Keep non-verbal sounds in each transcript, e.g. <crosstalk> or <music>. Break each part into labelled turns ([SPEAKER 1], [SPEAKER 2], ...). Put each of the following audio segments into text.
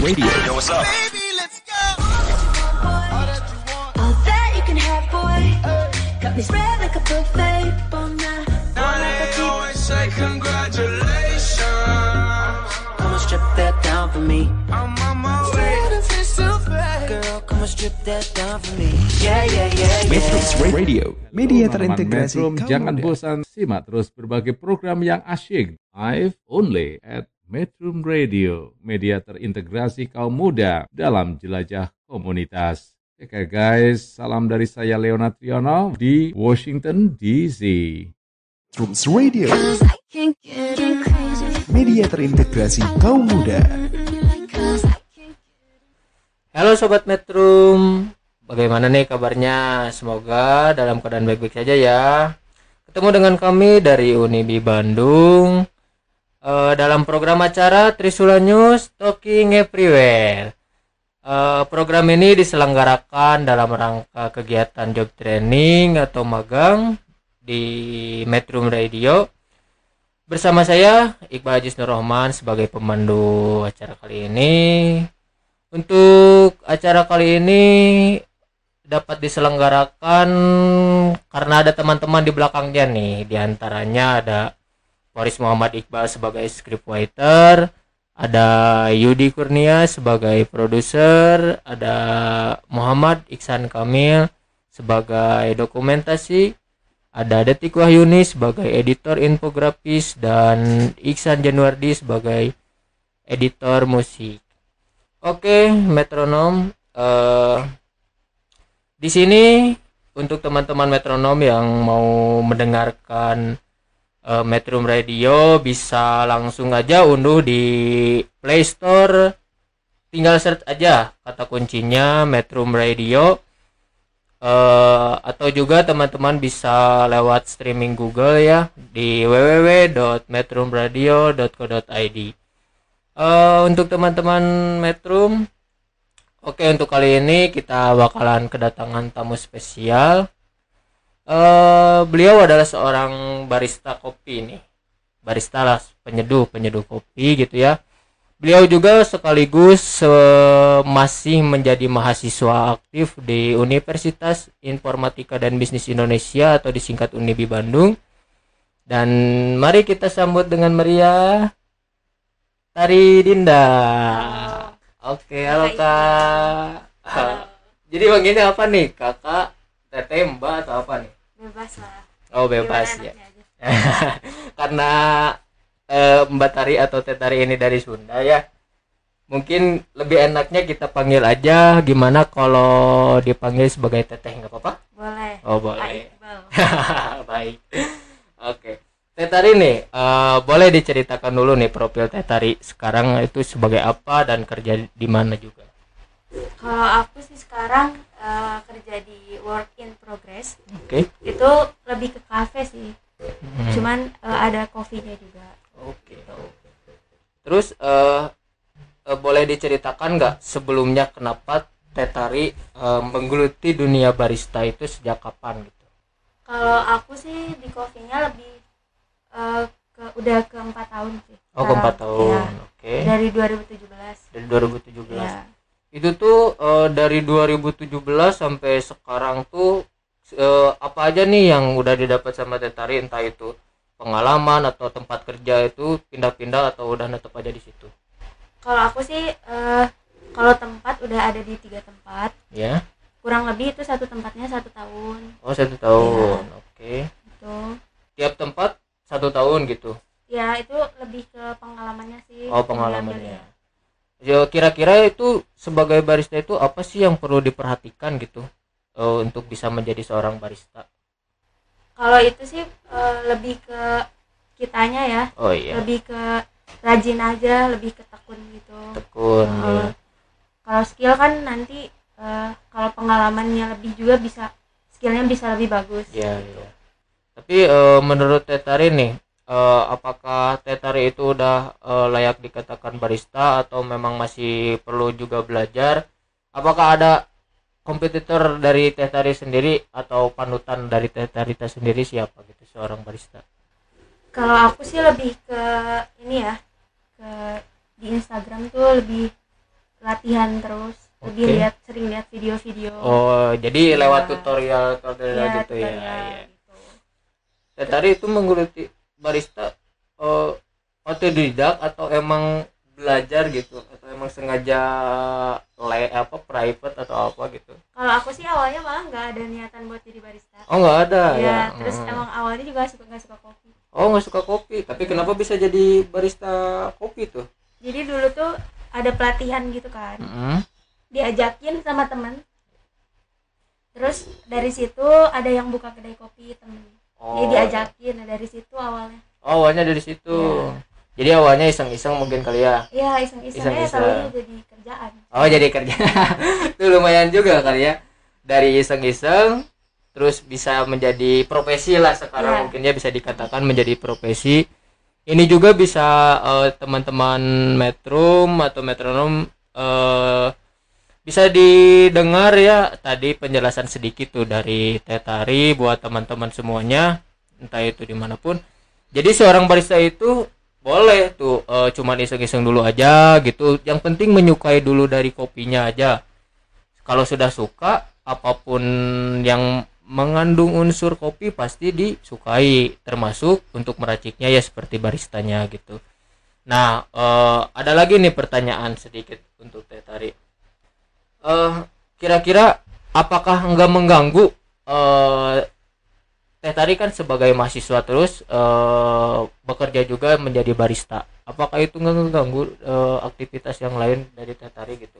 [SPEAKER 1] Radio.
[SPEAKER 2] Yo, what's up?
[SPEAKER 3] All that you can have, boy. Got me spread like a buffet. Bon night.
[SPEAKER 2] always say congratulations.
[SPEAKER 4] Come on, strip that down for me.
[SPEAKER 2] I'm on my way.
[SPEAKER 4] Girl, come on, strip that down for me. Yeah, yeah, yeah, yeah.
[SPEAKER 1] Metrums Radio. Media terintegrasi
[SPEAKER 5] Metrum, jangan bosan simak terus berbagai program yang asyik live only at Metrum Radio, media terintegrasi kaum muda dalam jelajah komunitas. Oke guys, salam dari saya Leonard Triono di Washington DC.
[SPEAKER 1] Metrums Radio. Media terintegrasi kaum muda.
[SPEAKER 6] Halo Sobat Metrum, bagaimana nih kabarnya? Semoga dalam keadaan baik-baik saja ya. Ketemu dengan kami dari Unibi Bandung eh, dalam program acara Trisula News Talking Everywhere. Eh, program ini diselenggarakan dalam rangka kegiatan job training atau magang di Metrum Radio. Bersama saya Iqbal Haji Nur Rahman sebagai pemandu acara kali ini. Untuk acara kali ini dapat diselenggarakan karena ada teman-teman di belakangnya nih. Di antaranya ada Boris Muhammad Iqbal sebagai scriptwriter, ada Yudi Kurnia sebagai produser, ada Muhammad Iksan Kamil sebagai dokumentasi, ada Detik Wahyuni sebagai editor infografis dan Iksan Januardi sebagai editor musik. Oke, metronom. eh di sini untuk teman-teman metronom yang mau mendengarkan eh, Metrum Radio bisa langsung aja unduh di Play Store. Tinggal search aja kata kuncinya Metrum Radio. Eh, atau juga teman-teman bisa lewat streaming Google ya di www.metrumradio.co.id. Eh, untuk teman-teman Metrum, oke untuk kali ini kita bakalan kedatangan tamu spesial. Eh, beliau adalah seorang barista kopi nih, barista lah penyeduh penyeduh kopi gitu ya. Beliau juga sekaligus eh, masih menjadi mahasiswa aktif di Universitas Informatika dan Bisnis Indonesia atau disingkat Unibi Bandung. Dan mari kita sambut dengan meriah Tari Dinda. Oke, halo Kak. Jadi bang ini apa nih? Kakak, teteh, mbak atau apa nih?
[SPEAKER 7] bebas lah
[SPEAKER 6] Oh bebas ya.
[SPEAKER 7] Gimana. <laughs>
[SPEAKER 6] Karena eh, Mbak Tari atau Teh Tari ini dari Sunda ya. Mungkin lebih enaknya kita panggil aja gimana kalau dipanggil sebagai Teteh nggak apa-apa?
[SPEAKER 7] boleh
[SPEAKER 6] Oh boleh. <laughs> Baik. Oke. Teh Tari nih, eh, boleh diceritakan dulu nih profil Teh Tari sekarang itu sebagai apa dan kerja di mana juga?
[SPEAKER 7] kalau aku sih sekarang eh, kerja di work in progress
[SPEAKER 6] Oke.
[SPEAKER 7] itu lebih ke kafe sih
[SPEAKER 6] Hmm.
[SPEAKER 7] cuman eh, ada kopinya juga
[SPEAKER 6] Oke. Terus eh eh, boleh diceritakan nggak sebelumnya kenapa Teh Tari eh, menggeluti dunia barista itu sejak kapan gitu?
[SPEAKER 7] kalau aku sih di kopinya lebih eh, ke udah ke empat tahun sih
[SPEAKER 6] Oh, ke empat
[SPEAKER 7] Sekarang.
[SPEAKER 6] tahun.
[SPEAKER 7] Iya.
[SPEAKER 6] Oke.
[SPEAKER 7] dari 2017
[SPEAKER 6] Dari 2017.
[SPEAKER 7] ya
[SPEAKER 6] Itu tuh eh, dari 2017 sampai sekarang tuh eh, apa aja nih yang udah didapat sama Teh Tari entah itu pengalaman atau tempat kerja itu pindah-pindah atau udah netep aja di situ.
[SPEAKER 7] kalau aku sih eh, kalau tempat udah ada di tiga tempat
[SPEAKER 6] Ya.
[SPEAKER 7] kurang lebih itu satu tempatnya satu tahun
[SPEAKER 6] Oh, satu tahun. Oke.
[SPEAKER 7] itu
[SPEAKER 6] Tiap tempat satu tahun gitu.
[SPEAKER 7] ya itu lebih ke pengalamannya sih
[SPEAKER 6] Oh pengalamannya. Ya kira-kira itu sebagai barista itu apa sih yang perlu diperhatikan gitu eh, untuk bisa menjadi seorang barista?
[SPEAKER 7] kalau itu sih eh, lebih ke kitanya ya
[SPEAKER 6] Oh iya,
[SPEAKER 7] lebih ke rajin aja lebih ke tekun gitu
[SPEAKER 6] tekun.
[SPEAKER 7] Heeh.
[SPEAKER 6] ya.
[SPEAKER 7] kalau skill kan nanti eh, kalau pengalamannya lebih juga bisa skillnya bisa lebih bagus
[SPEAKER 6] Iya, iya. Tapi eh, menurut Tetari nih, eh, apakah Tetari itu udah eh, layak dikatakan barista atau memang masih perlu juga belajar? Apakah ada kompetitor dari Teh Tari sendiri atau panutan dari Teh Tari teh sendiri siapa gitu seorang barista?
[SPEAKER 7] kalau aku sih lebih ke ini ya ke di Instagram tuh lebih latihan terus lebih
[SPEAKER 6] Oke.
[SPEAKER 7] lihat sering lihat video-video
[SPEAKER 6] Oh, jadi lewat
[SPEAKER 7] Iya.
[SPEAKER 6] tutorial tutorial
[SPEAKER 7] Iya,
[SPEAKER 6] gitu ya.
[SPEAKER 7] tutorial
[SPEAKER 6] Iya.
[SPEAKER 7] gitu.
[SPEAKER 6] Ya, tadi itu menggeluti barista eh otodidak atau emang belajar gitu atau emang sengaja le apa private atau apa gitu.
[SPEAKER 7] kalau aku sih awalnya malah nggak ada niatan buat jadi barista
[SPEAKER 6] Oh, nggak ada
[SPEAKER 7] ya,
[SPEAKER 6] ya.
[SPEAKER 7] terus
[SPEAKER 6] Hmm.
[SPEAKER 7] emang awalnya juga suka nggak suka kopi
[SPEAKER 6] Oh, nggak suka kopi. Tapi kenapa bisa jadi barista kopi tuh?
[SPEAKER 7] jadi dulu tuh ada pelatihan gitu kan
[SPEAKER 6] Mm-mm.
[SPEAKER 7] diajakin sama temen terus dari situ ada yang buka kedai kopi temen
[SPEAKER 6] Oh.
[SPEAKER 7] jadi diajakin nah, dari situ awalnya
[SPEAKER 6] Oh, awalnya dari situ.
[SPEAKER 7] Iya.
[SPEAKER 6] Jadi awalnya iseng-iseng mungkin kali ya.
[SPEAKER 7] ya iseng-isengnya
[SPEAKER 6] Iseng-iseng.
[SPEAKER 7] tahunya jadi kerjaan
[SPEAKER 6] Oh jadi kerja <laughs> itu lumayan juga kali ya dari iseng-iseng terus bisa menjadi profesi lah sekarang
[SPEAKER 7] Iya.
[SPEAKER 6] mungkin ya bisa dikatakan menjadi profesi ini juga bisa eh, teman-teman metrum atau metronom eh, bisa didengar ya tadi penjelasan sedikit tuh dari Tetari buat teman-teman semuanya entah itu di mana pun. Jadi seorang barista itu boleh tuh eh, cuman iseng-iseng dulu aja gitu. Yang penting menyukai dulu dari kopinya aja. Kalau sudah suka apa pun yang mengandung unsur kopi pasti disukai termasuk untuk meraciknya ya seperti baristanya gitu. Nah eh, ada lagi nih pertanyaan sedikit untuk Teh Eh kira-kira apakah enggak mengganggu eh Teh Tari kan sebagai mahasiswa terus eh, bekerja juga menjadi barista. Apakah itu nggak mengganggu eh, aktivitas yang lain dari Teh Tari gitu?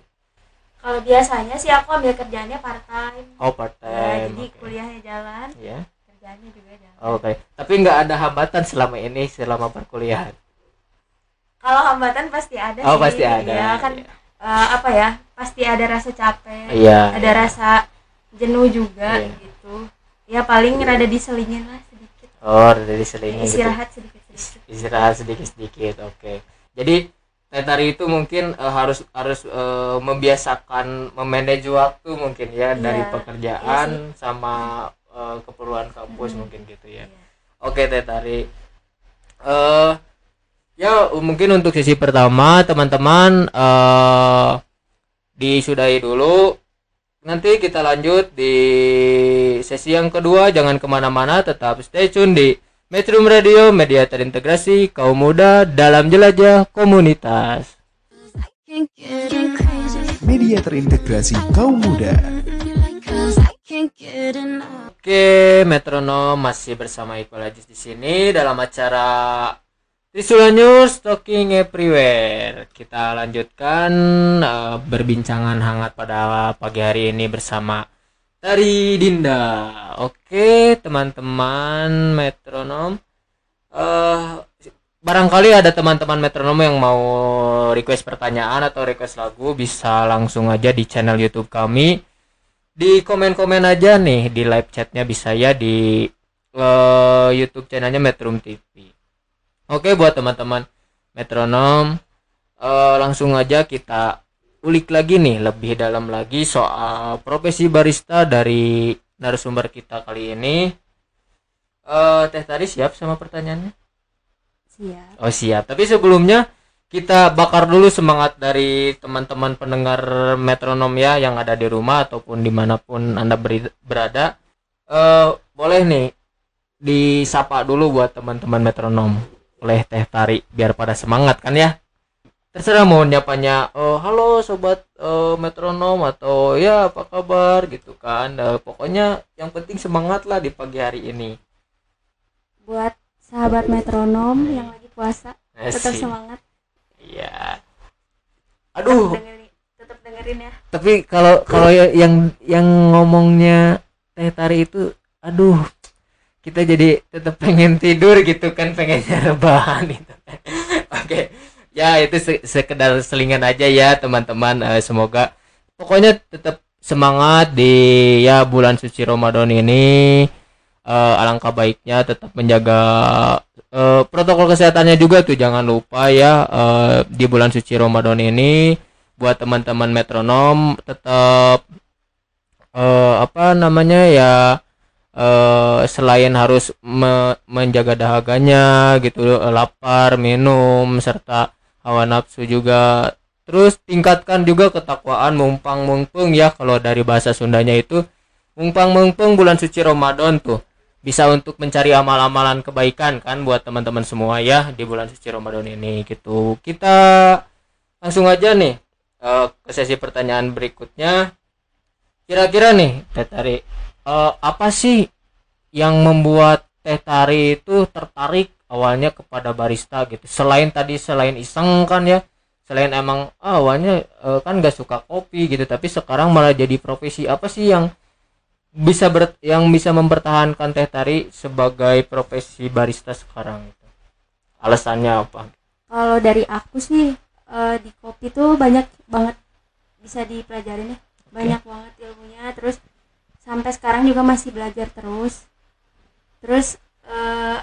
[SPEAKER 7] kalau biasanya sih aku ambil kerjaannya part time
[SPEAKER 6] Oh part
[SPEAKER 7] ya,
[SPEAKER 6] time.
[SPEAKER 7] jadi
[SPEAKER 6] oke.
[SPEAKER 7] kuliahnya jalan
[SPEAKER 6] Ya.
[SPEAKER 7] kerjaannya juga jalan
[SPEAKER 6] Oke. Tapi nggak ada hambatan selama ini selama perkuliahan.
[SPEAKER 7] kalau hambatan pasti ada
[SPEAKER 6] Oh
[SPEAKER 7] sih
[SPEAKER 6] pasti ada.
[SPEAKER 7] ya kan
[SPEAKER 6] Iya.
[SPEAKER 7] Eh, apa ya pasti ada rasa capek
[SPEAKER 6] Iya.
[SPEAKER 7] ada rasa jenuh juga
[SPEAKER 6] Iya.
[SPEAKER 7] gitu ya paling rada diselingin lah sedikit
[SPEAKER 6] Oh dari selingnya gitu.
[SPEAKER 7] istirahat sedikit sedikit
[SPEAKER 6] Istirahat sedikit-sedikit. Oke. Jadi Teh Tari itu mungkin eh, harus harus eh, membiasakan memanage waktu mungkin ya dari
[SPEAKER 7] Iya,
[SPEAKER 6] pekerjaan
[SPEAKER 7] iya
[SPEAKER 6] sama eh, keperluan kampus mungkin gitu ya.
[SPEAKER 7] Iya.
[SPEAKER 6] Oke Teh Tari. Ya mungkin untuk sesi pertama teman-teman eh disudahi dulu. Nanti kita lanjut di sesi yang kedua. Jangan ke mana-mana, tetap stay tune di Metro Radio, media terintegrasi kaum muda dalam jelajah komunitas.
[SPEAKER 1] Media terintegrasi kaum muda.
[SPEAKER 6] Oke, metronom masih bersama Iqbal Aziz di sini dalam acara Trisula News Talking Everywhere. Kita lanjutkan eh, berbincangan hangat pada pagi hari ini bersama Tari Dinda. Oke, teman-teman metronom. eh barangkali ada teman-teman metronom yang mau request pertanyaan atau request lagu bisa langsung aja di channel YouTube kami di komen-komen aja nih di live chatnya bisa ya di eh, YouTube channelnya Metrum TV. Oke buat teman-teman metronom eh, langsung aja kita ulik lagi nih lebih dalam lagi soal profesi barista dari narasumber kita kali ini. Eh, Teh Tari siap sama pertanyaannya?
[SPEAKER 7] siap
[SPEAKER 6] Oh siap. Tapi sebelumnya kita bakar dulu semangat dari teman-teman pendengar metronom ya yang ada di rumah ataupun di mana pun anda berada. Eh boleh nih disapa dulu buat teman-teman metronom oleh Teh Tari biar pada semangat kan ya. Terserah mau nyapanya, oh halo sobat eh, metronom atau ya apa kabar gitu kan. Eh, pokoknya yang penting semangat lah di pagi hari ini.
[SPEAKER 7] buat sahabat metronom yang lagi puasa tetap semangat
[SPEAKER 6] Iya. Aduh,
[SPEAKER 7] dengerin tetap dengerin ya
[SPEAKER 6] tapi kalau kalau ya- yang yang ngomongnya teh tari itu aduh kita jadi tetap pengen tidur gitu kan pengennya <laughs> rebahan gitu kan. oke ya itu se- sekedar selingan aja ya teman-teman. Eh, semoga pokoknya tetap semangat di ya bulan suci Ramadan ini. Eh, alangkah baiknya tetap menjaga eh, protokol kesehatannya juga tuh. Jangan lupa ya eh, di bulan suci Ramadan ini buat teman-teman metronom tetap eh, apa namanya ya eh, selain harus me- menjaga dahaganya gitu eh, lapar minum serta hawa nafsu juga. Terus tingkatkan juga ketakwaan mumpang mengpeng ya kalau dari bahasa Sundanya itu mumpang mengpeng bulan suci Ramadan tuh bisa untuk mencari amal-amalan kebaikan kan buat teman-teman semua ya di bulan suci Ramadan ini gitu. Kita langsung aja nih eh, ke sesi pertanyaan berikutnya. Kira-kira nih Teh Eh, apa sih yang membuat Teh Tari itu tertarik awalnya kepada barista gitu? Selain tadi selain iseng kan ya? Selain emang ah, awalnya eh, kan gak suka kopi gitu. Tapi sekarang malah jadi profesi. Apa sih yang bisa ber, yang bisa mempertahankan Teh Tari sebagai profesi barista sekarang itu alasannya apa?
[SPEAKER 7] Kalau dari aku sih eh, di kopi tuh banyak banget bisa dipelajarin ya. Banyak banget ilmunya. Terus sampai sekarang juga masih belajar terus. Terus eh,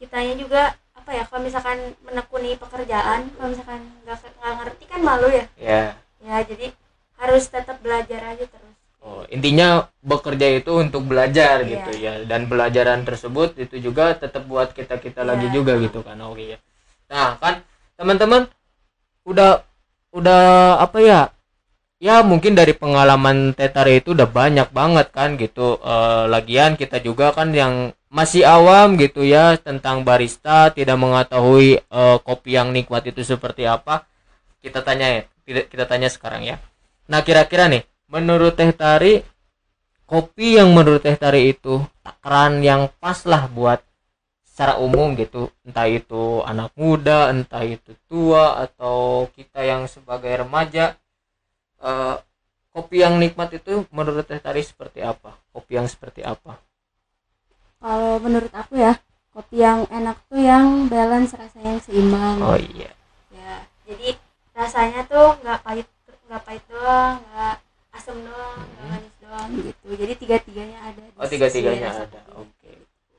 [SPEAKER 7] kitanya juga apa ya kalau misalkan menekuni pekerjaan kalau misalkan nggak ngerti kan malu ya?
[SPEAKER 6] Ya
[SPEAKER 7] ya jadi harus tetap belajar aja terus.
[SPEAKER 6] Oh, intinya bekerja itu untuk belajar
[SPEAKER 7] Iya.
[SPEAKER 6] gitu ya. Dan pelajaran tersebut itu juga tetap buat kita kita lagi
[SPEAKER 7] Iya.
[SPEAKER 6] juga gitu kan oke ya. Nah kan teman-teman udah udah apa ya ya mungkin dari pengalaman Tetare itu udah banyak banget kan gitu. Eh, lagian kita juga kan yang masih awam gitu ya tentang barista tidak mengetahui eh, kopi yang nikmat itu seperti apa. Kita tanya ya kita tanya sekarang ya. Nah kira-kira nih menurut Teh Tari kopi yang menurut Teh Tari itu takaran yang pas lah buat secara umum gitu. Entah itu anak muda entah itu tua atau kita yang sebagai remaja eh, kopi yang nikmat itu menurut Teh Tari seperti apa? Kopi yang seperti apa?
[SPEAKER 7] Kalau menurut aku ya kopi yang enak tuh yang balance rasanya yang seimbang.
[SPEAKER 6] Oh iya.
[SPEAKER 7] Ya jadi rasanya tuh nggak pahit nggak pahit doang nggak asam doang nggak manis doang gitu. Jadi tiga tiganya ada di
[SPEAKER 6] oh tiga tiganya ada. oke.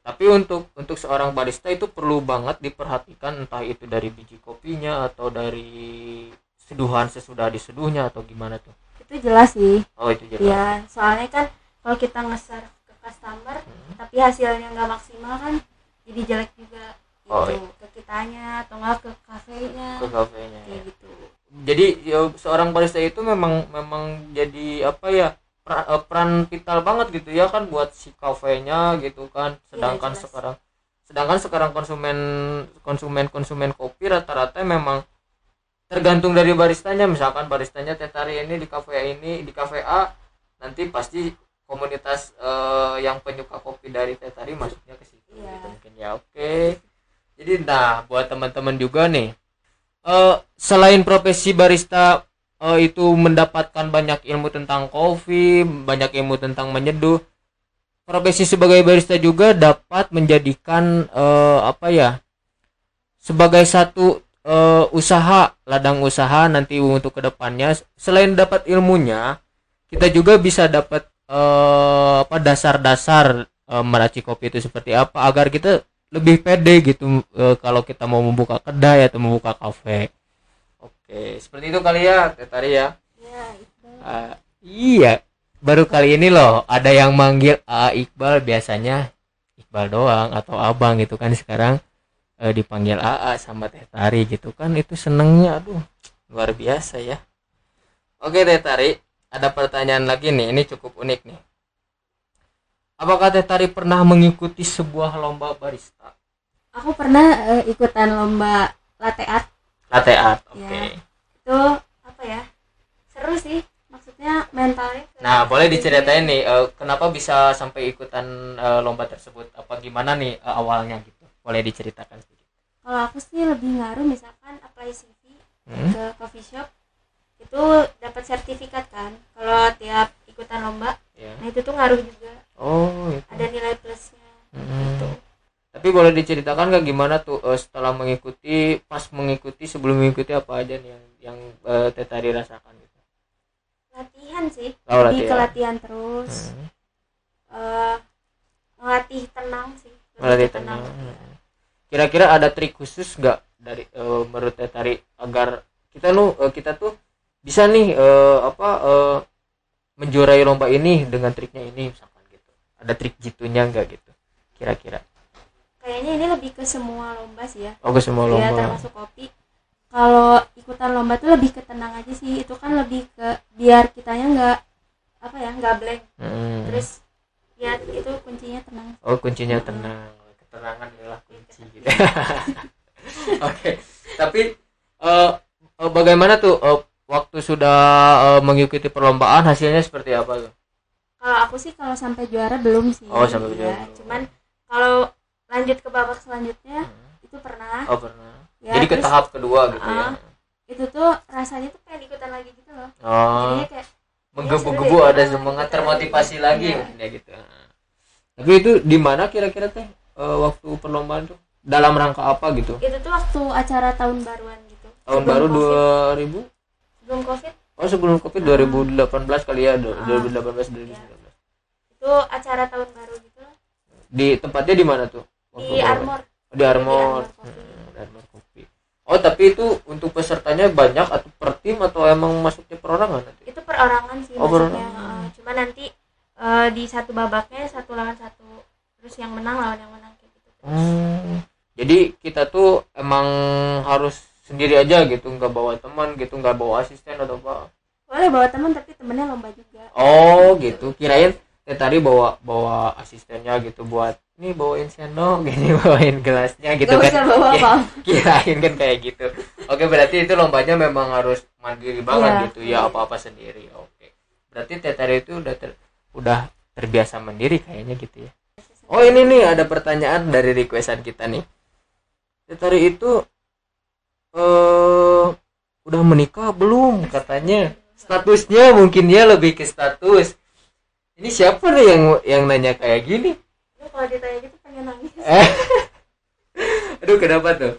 [SPEAKER 6] Tapi untuk untuk seorang barista itu perlu banget diperhatikan entah itu dari biji kopinya atau dari seduhan sesudah diseduhnya atau gimana tuh
[SPEAKER 7] itu jelas sih
[SPEAKER 6] oh itu jelas
[SPEAKER 7] ya soalnya kan kalau kita nge-serve ke customer
[SPEAKER 6] Hmm.
[SPEAKER 7] tapi hasilnya nggak maksimal kan jadi jelek juga gitu
[SPEAKER 6] Oh, iya.
[SPEAKER 7] ke kitanya atau nggak ke kafenya
[SPEAKER 6] ke kafenya ya.
[SPEAKER 7] kayak gitu
[SPEAKER 6] jadi ya, seorang barista itu memang memang jadi apa ya eh, peran vital banget gitu ya kan buat si kafenya gitu kan sedangkan
[SPEAKER 7] jelas.
[SPEAKER 6] sekarang sedangkan sekarang konsumen konsumen konsumen kopi rata-rata memang tergantung dari baristanya misalkan baristanya teh tari ini di kafe ini di kafe A nanti pasti komunitas eh, yang penyuka kopi dari teh tari masuknya ke situ
[SPEAKER 7] Iya.
[SPEAKER 6] gitu mungkin ya oke jadi nah buat teman-teman juga nih eh selain profesi barista eh, itu mendapatkan banyak ilmu tentang kopi, banyak ilmu tentang menyeduh. Profesi sebagai barista juga dapat menjadikan eh, apa ya? sebagai satu eh, usaha, ladang usaha nanti untuk ke depannya selain dapat ilmunya, kita juga bisa dapat eh, apa dasar-dasar eh, meracik kopi itu seperti apa agar kita lebih pede gitu eh, kalau kita mau membuka kedai atau membuka kafe. Oke, seperti itu kali ya, Tari ya.
[SPEAKER 7] ya
[SPEAKER 6] Ah, iya, baru kali ini loh ada yang manggil A Iqbal biasanya Iqbal doang atau Abang gitu kan sekarang eh, dipanggil AA sama Teh Tari gitu kan itu senengnya aduh luar biasa ya. Oke Teh Tari, ada pertanyaan lagi nih, ini cukup unik nih. Apakah Teh Tari pernah mengikuti sebuah lomba barista?
[SPEAKER 7] aku pernah eh, ikutan lomba latte art
[SPEAKER 6] Latte art, oke.
[SPEAKER 7] Ya. itu apa ya seru sih maksudnya mentalnya
[SPEAKER 6] Nah, boleh diceritain nih eh, kenapa bisa sampai ikutan eh, lomba tersebut? Apa gimana nih eh, awalnya gitu? Boleh diceritakan sedikit.
[SPEAKER 7] kalau aku sih lebih ngaruh misalkan apply CV
[SPEAKER 6] Hmm?
[SPEAKER 7] ke coffee shop itu dapat sertifikat kan kalau tiap ikutan lomba
[SPEAKER 6] Ya.
[SPEAKER 7] nah itu tuh ngaruh juga
[SPEAKER 6] Oh, itu.
[SPEAKER 7] ada nilai plusnya
[SPEAKER 6] Hmm.
[SPEAKER 7] gitu
[SPEAKER 6] Tapi boleh diceritakan nggak gimana tuh eh, setelah mengikuti, pas mengikuti, sebelum mengikuti apa aja nih yang yang eh, Teh Tari rasakan gitu?
[SPEAKER 7] latihan sih
[SPEAKER 6] Oh,
[SPEAKER 7] lebih ke
[SPEAKER 6] latihan.
[SPEAKER 7] latihan terus
[SPEAKER 6] Hmm.
[SPEAKER 7] eh ngelatih tenang sih
[SPEAKER 6] Melatih tenang.
[SPEAKER 7] ya.
[SPEAKER 6] Kira-kira ada trik khusus nggak dari eh, menurut Teh Tari agar kita nu eh, kita tuh bisa nih eh, apa eh, menjuarai lomba ini dengan triknya ini misalkan gitu. Ada trik jitunya nggak gitu? Kira-kira.
[SPEAKER 7] kayaknya ini lebih ke semua lomba sih ya
[SPEAKER 6] Oh, ke semua
[SPEAKER 7] ya
[SPEAKER 6] lomba.
[SPEAKER 7] termasuk kopi kalau ikutan lomba tuh lebih ke tenang aja sih itu kan lebih ke biar kitanya nggak apa ya nggak blank
[SPEAKER 6] Hmm.
[SPEAKER 7] terus ya itu kuncinya tenang
[SPEAKER 6] Oh kuncinya tenang, ketenangan adalah kunci gitu. <laughs> Oke, tapi eh, eh, bagaimana tuh eh, waktu sudah eh, mengikuti perlombaan hasilnya seperti apa tuh?
[SPEAKER 7] kalau aku sih kalau sampai juara belum sih
[SPEAKER 6] Oh, sampai
[SPEAKER 7] Ya,
[SPEAKER 6] juara
[SPEAKER 7] cuman kalau lanjut ke babak selanjutnya itu pernah
[SPEAKER 6] Oh pernah.
[SPEAKER 7] ya,
[SPEAKER 6] Jadi ke
[SPEAKER 7] terus
[SPEAKER 6] tahap kedua gitu ya.
[SPEAKER 7] Ah. itu tuh rasanya tuh pengen ikutan lagi gitu loh
[SPEAKER 6] Oh,
[SPEAKER 7] jadinya kayak
[SPEAKER 6] menggebu-gebu
[SPEAKER 7] deh,
[SPEAKER 6] ada
[SPEAKER 7] ah,
[SPEAKER 6] semangat termotivasi
[SPEAKER 7] lagi.
[SPEAKER 6] lagi ya gitu. Tapi itu di mana kira-kira teh eh, waktu perlombaan tuh? Dalam rangka apa gitu?
[SPEAKER 7] itu tuh waktu acara tahun baruan gitu
[SPEAKER 6] Tahun
[SPEAKER 7] Sebelum
[SPEAKER 6] baru
[SPEAKER 7] COVID.
[SPEAKER 6] 2000?
[SPEAKER 7] sebelum covid
[SPEAKER 6] Oh sebelum Covid 2018 kali ya, 2018 2019.
[SPEAKER 7] itu acara tahun baru gitu
[SPEAKER 6] Di tempatnya di mana tuh? Waktu
[SPEAKER 7] di? Armor
[SPEAKER 6] di Armor.
[SPEAKER 7] Di Armor.
[SPEAKER 6] Hmm, di Armor Coffee. Oh, tapi itu untuk pesertanya banyak atau per tim atau emang masuknya perorangan nanti?
[SPEAKER 7] itu perorangan sih
[SPEAKER 6] Oh,
[SPEAKER 7] maksudnya
[SPEAKER 6] perorangan.
[SPEAKER 7] Eh, cuma nanti eh, di satu babaknya satu lawan satu terus yang menang lawan yang menang kayak gitu
[SPEAKER 6] Hmm. Jadi kita tuh emang harus sendiri aja gitu, nggak bawa teman gitu, nggak bawa asisten atau apa?
[SPEAKER 7] boleh bawa teman tapi temennya lomba juga
[SPEAKER 6] Oh, gitu. Kirain teh tadi bawa bawa asistennya gitu buat nih bawain sendok. <laughs> Gini bawain gelasnya gitu
[SPEAKER 7] Gak
[SPEAKER 6] kan.
[SPEAKER 7] bawa apa <laughs>
[SPEAKER 6] kirain kan kayak gitu. Oke berarti itu lombanya memang harus mandiri banget
[SPEAKER 7] Iya.
[SPEAKER 6] gitu ya apa apa sendiri. Oke. Berarti tetari itu udah ter, udah terbiasa mandiri kayaknya gitu ya. Oh ini nih ada pertanyaan dari requestan kita nih. Tetari itu eh udah menikah belum? Katanya statusnya mungkin dia lebih ke status ini siapa nih yang yang nanya kayak gini
[SPEAKER 7] Lu kalau ditanya gitu pengen nangis
[SPEAKER 6] Eh. <laughs> Aduh kenapa tuh?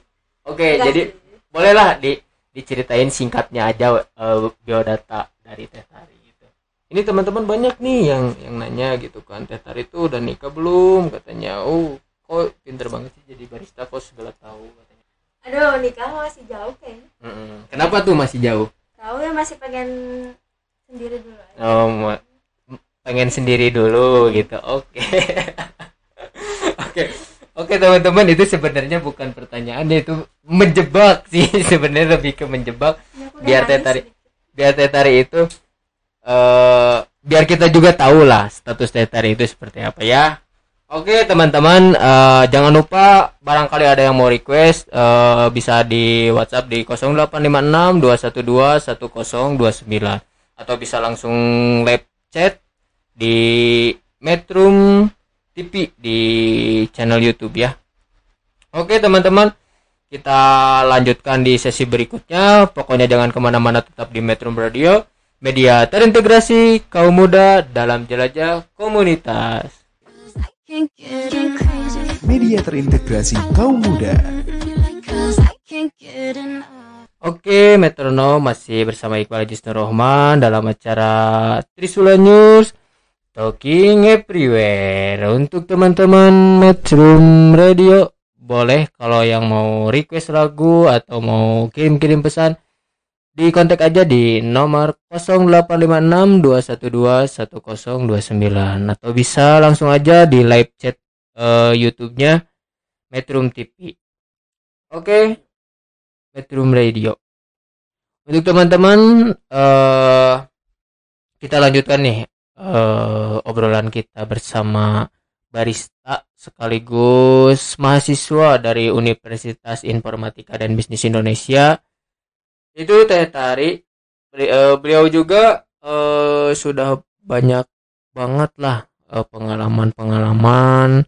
[SPEAKER 6] Oke,
[SPEAKER 7] Enggak
[SPEAKER 6] jadi
[SPEAKER 7] sih.
[SPEAKER 6] bolehlah di diceritain singkatnya aja eh, biodata dari Teh Tari gitu. Ini teman-teman banyak nih yang yang nanya gitu kan, Teh Tari tuh udah nikah belum? Katanya, "Oh, kok pinter banget sih jadi barista kok segala tahu." katanya.
[SPEAKER 7] aduh nikah masih jauh kayaknya
[SPEAKER 6] Mm-mm. Kenapa tuh masih jauh?
[SPEAKER 7] tahu ya masih pengen sendiri dulu aja.
[SPEAKER 6] Oh, ma- pengen sendiri dulu gitu. Oke. <laughs> Oke. Oke, teman-teman, itu sebenarnya bukan pertanyaan itu menjebak sih <laughs> sebenarnya lebih ke menjebak
[SPEAKER 7] udah
[SPEAKER 6] biar Teh Tari biar Teh Tari itu eh biar kita juga tahu lah status Teh Tari itu seperti apa ya. Oke, teman-teman, eh, jangan lupa barangkali ada yang mau request eh, bisa di WhatsApp di 0856 212 1029 atau bisa langsung live chat di Metrum TV di channel YouTube ya. Oke teman-teman, kita lanjutkan di sesi berikutnya. Pokoknya jangan ke mana-mana, tetap di Metrum Radio, media terintegrasi kaum muda dalam jelajah komunitas.
[SPEAKER 1] Media terintegrasi kaum muda.
[SPEAKER 6] Oke, Metronom masih bersama Iqbal Haji Rohman dalam acara Trisula News Talking Everywhere. Untuk teman-teman Metrum Radio, boleh kalau yang mau request lagu atau mau kirim-kirim pesan di kontak aja di nomor 0856212109 atau bisa langsung aja di live chat eh, YouTube-nya Metrum TV. Oke, Metrum Radio. Untuk teman-teman, eh kita lanjutkan nih eh obrolan kita bersama barista sekaligus mahasiswa dari Universitas Informatika dan Bisnis Indonesia. Itu Teh Tari. Eh, Beliau juga eh sudah banyak banget lah pengalaman-pengalaman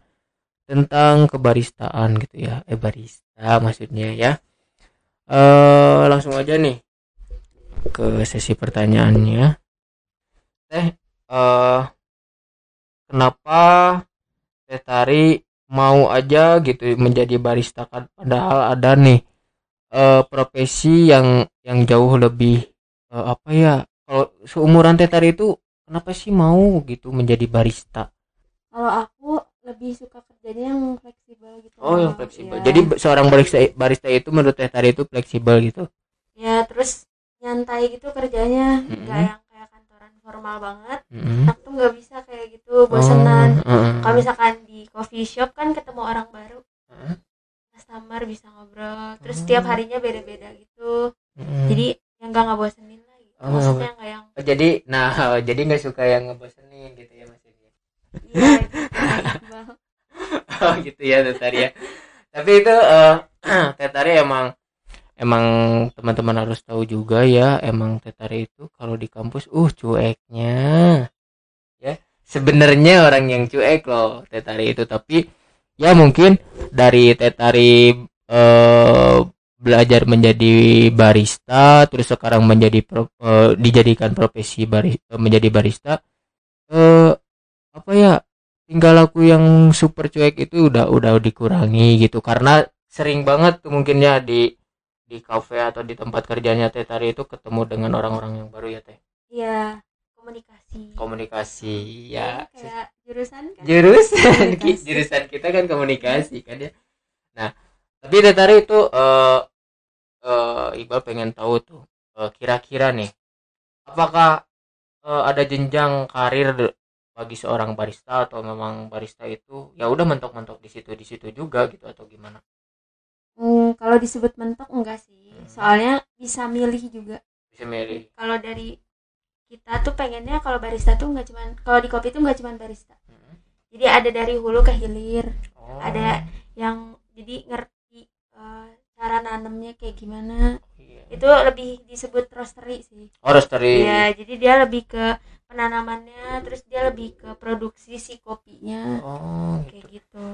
[SPEAKER 6] tentang kebaristaan gitu ya. Eh barista maksudnya ya. Eh langsung aja nih ke sesi pertanyaannya. Teh, eh kenapa Teh Tari mau aja gitu menjadi barista kan padahal ada nih eh profesi yang yang jauh lebih eh, apa ya kalau seumuran Teh Tari itu kenapa sih mau gitu menjadi barista?
[SPEAKER 7] kalau aku lebih suka kerjanya yang fleksibel gitu
[SPEAKER 6] Oh, yang fleksibel.
[SPEAKER 7] Iya.
[SPEAKER 6] Jadi seorang barista barista itu menurut Teh Tari itu fleksibel gitu.
[SPEAKER 7] ya terus nyantai gitu kerjanya
[SPEAKER 6] Mm-mm.
[SPEAKER 7] nggak yang formal banget
[SPEAKER 6] Mm-mm.
[SPEAKER 7] aku tuh nggak bisa kayak gitu bosenan
[SPEAKER 6] Oh, heeh.
[SPEAKER 7] kalau misalkan di coffee shop kan ketemu orang baru
[SPEAKER 6] Heeh.
[SPEAKER 7] customer bisa ngobrol terus
[SPEAKER 6] Oh.
[SPEAKER 7] setiap harinya beda-beda gitu nggak ngebosenin lah gitu.
[SPEAKER 6] Oh,
[SPEAKER 7] maksudnya nggak yang
[SPEAKER 6] Oh, jadi nah jadi nggak suka yang ngebosenin gitu ya Mas Edi?
[SPEAKER 7] iya <laughs> gitu
[SPEAKER 6] oh gitu ya Tetari ya tapi itu eh <clears throat> Tetari emang emang teman-teman harus tahu juga ya emang Tetari itu kalau di kampus uh cueknya. Ya sebenarnya orang yang cuek loh Tetari itu. Tapi ya mungkin dari Tetari eh belajar menjadi barista terus sekarang menjadi pro- eh, dijadikan profesi bari, menjadi barista eh apa ya tinggal aku yang super cuek itu udah udah dikurangi gitu. Karena sering banget tuh mungkinnya di di kafe atau di tempat kerjanya Teh Tari itu ketemu dengan orang-orang yang baru ya Teh?
[SPEAKER 7] Iya komunikasi.
[SPEAKER 6] Komunikasi ya.
[SPEAKER 7] Ini kayak jurusan kan?
[SPEAKER 6] Jurusan. Jurusan kita kan komunikasi kan ya. Nah tapi Teh Tari itu eh eh, Iqbal pengen tahu tuh eh, kira-kira nih apakah eh, ada jenjang karir bagi seorang barista atau memang barista itu ya udah mentok-mentok di situ di situ juga gitu atau gimana
[SPEAKER 7] Hmm, kalau disebut mentok enggak sih.
[SPEAKER 6] Hmm.
[SPEAKER 7] soalnya bisa milih juga.
[SPEAKER 6] Bisa milih.
[SPEAKER 7] Kalau dari kita tuh pengennya kalau barista tuh nggak cuman kalau di kopi tuh nggak cuman barista.
[SPEAKER 6] Hmm.
[SPEAKER 7] jadi ada dari hulu ke hilir.
[SPEAKER 6] Oh,
[SPEAKER 7] ada yang jadi ngerti eh, cara nanamnya kayak gimana.
[SPEAKER 6] Iya.
[SPEAKER 7] itu lebih disebut roastery sih.
[SPEAKER 6] Oh roastery.
[SPEAKER 7] Iya, jadi dia lebih ke penanamannya terus dia lebih ke produksi si kopinya.
[SPEAKER 6] Oh gitu.
[SPEAKER 7] kayak gitu.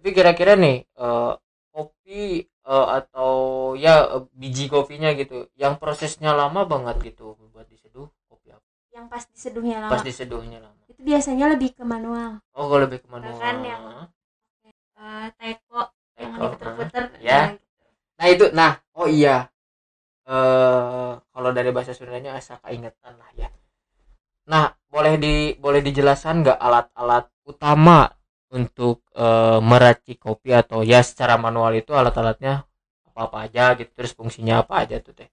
[SPEAKER 6] Tapi kira-kira nih eh, kopi eh, atau ya biji kopinya gitu. Yang prosesnya lama banget gitu buat diseduh kopi apa.
[SPEAKER 7] Yang pas diseduhnya lama.
[SPEAKER 6] Pas diseduhnya lama.
[SPEAKER 7] Itu biasanya lebih ke manual.
[SPEAKER 6] Oh kalau lebih ke manual.
[SPEAKER 7] Bahkan yang eh, teko yang diputer-puter
[SPEAKER 6] ya.
[SPEAKER 7] nah, gitu.
[SPEAKER 6] nah itu nah oh iya. Eh kalau dari bahasa Sundanya asa keingetan lah ya. Nah boleh di boleh dijelaskan nggak alat-alat utama untuk eh, meracik kopi atau ya secara manual itu alat-alatnya apa apa aja gitu terus fungsinya apa aja tuh teh